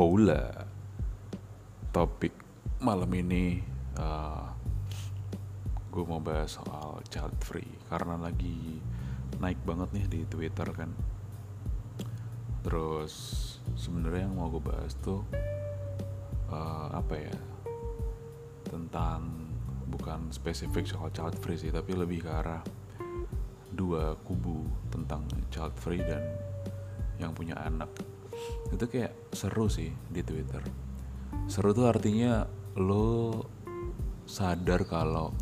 Hola Topik malam ini uh, Gue mau bahas soal child free. Karena lagi naik banget nih di Twitter kan. Terus sebenarnya yang mau gue bahas tuh uh, Apa ya Tentang bukan spesifik soal child free sih Tapi lebih ke arah dua kubu tentang child free dan yang punya anak itu kayak seru sih di Twitter. Seru tuh artinya lo sadar kalau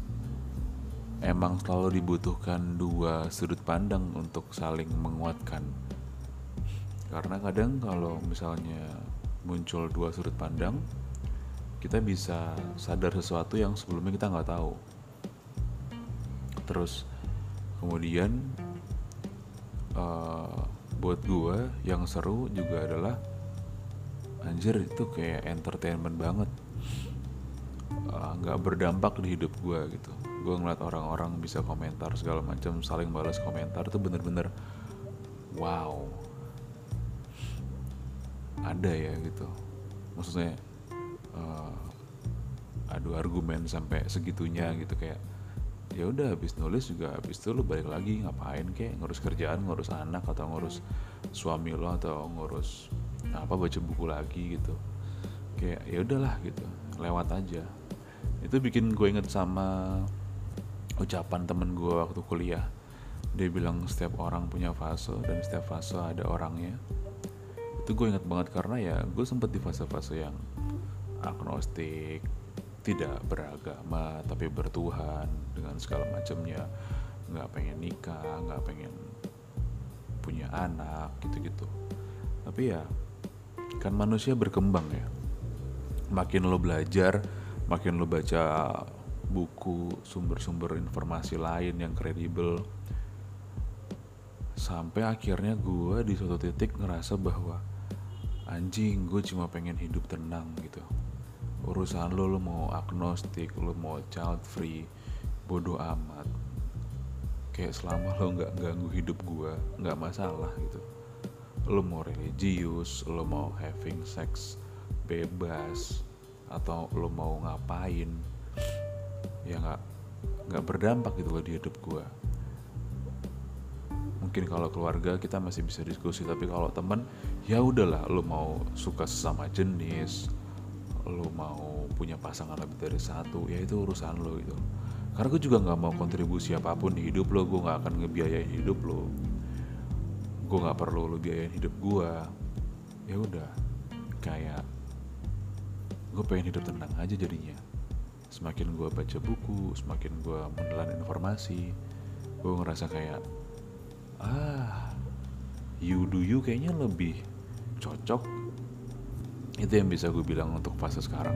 emang selalu dibutuhkan dua sudut pandang untuk saling menguatkan. Karena kadang kalau misalnya muncul dua sudut pandang kita bisa sadar sesuatu yang sebelumnya kita nggak tahu. Terus kemudian uh, buat gue yang seru juga adalah anjir itu kayak entertainment banget. Eh, nggak uh, berdampak di hidup gue gitu. Gue ngeliat orang-orang bisa komentar segala macam saling balas komentar itu bener-bener wow. Ada ya gitu. Maksudnya uh, adu argumen sampai segitunya gitu kayak ya udah habis nulis juga habis itu lu balik lagi ngapain kek? Ngurus kerjaan ngurus anak atau ngurus suami lo atau ngurus apa baca buku lagi gitu. Kayak ya udahlah gitu lewat aja. Itu bikin gue inget sama ucapan temen gue waktu kuliah. Dia bilang setiap orang punya fase dan setiap fase ada orangnya. Itu gue inget banget karena ya gue sempet di fase-fase yang agnostik tidak beragama tapi bertuhan dengan segala macamnya. Nggak pengen nikah nggak pengen punya anak gitu-gitu. Tapi ya kan manusia berkembang ya. Makin lo belajar makin lo baca buku sumber-sumber informasi lain yang kredibel sampai akhirnya gue di suatu titik ngerasa bahwa anjing gue cuma pengen hidup tenang gitu urusan lo lo mau agnostik lo mau child free bodoh amat. Kayak selama lo nggak ganggu hidup gue nggak masalah gitu. Lo mau religius lo mau having sex bebas atau lo mau ngapain ya nggak nggak berdampak gitu loh di hidup gue mungkin kalau keluarga kita masih bisa diskusi tapi kalau temen ya udahlah lo mau suka sesama jenis lo mau punya pasangan lebih dari satu ya itu urusan lo gitu. Karena gue juga nggak mau kontribusi apa pun di hidup lo gue nggak akan ngebiayain hidup lo gue nggak perlu lo biayain hidup gue ya udah kayak gue pengen hidup tenang aja jadinya. Semakin gue baca buku semakin gue menelan informasi gue ngerasa kayak ah you do you kayaknya lebih cocok itu yang bisa gue bilang untuk fase sekarang.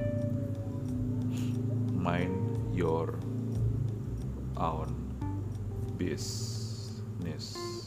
Mind your own business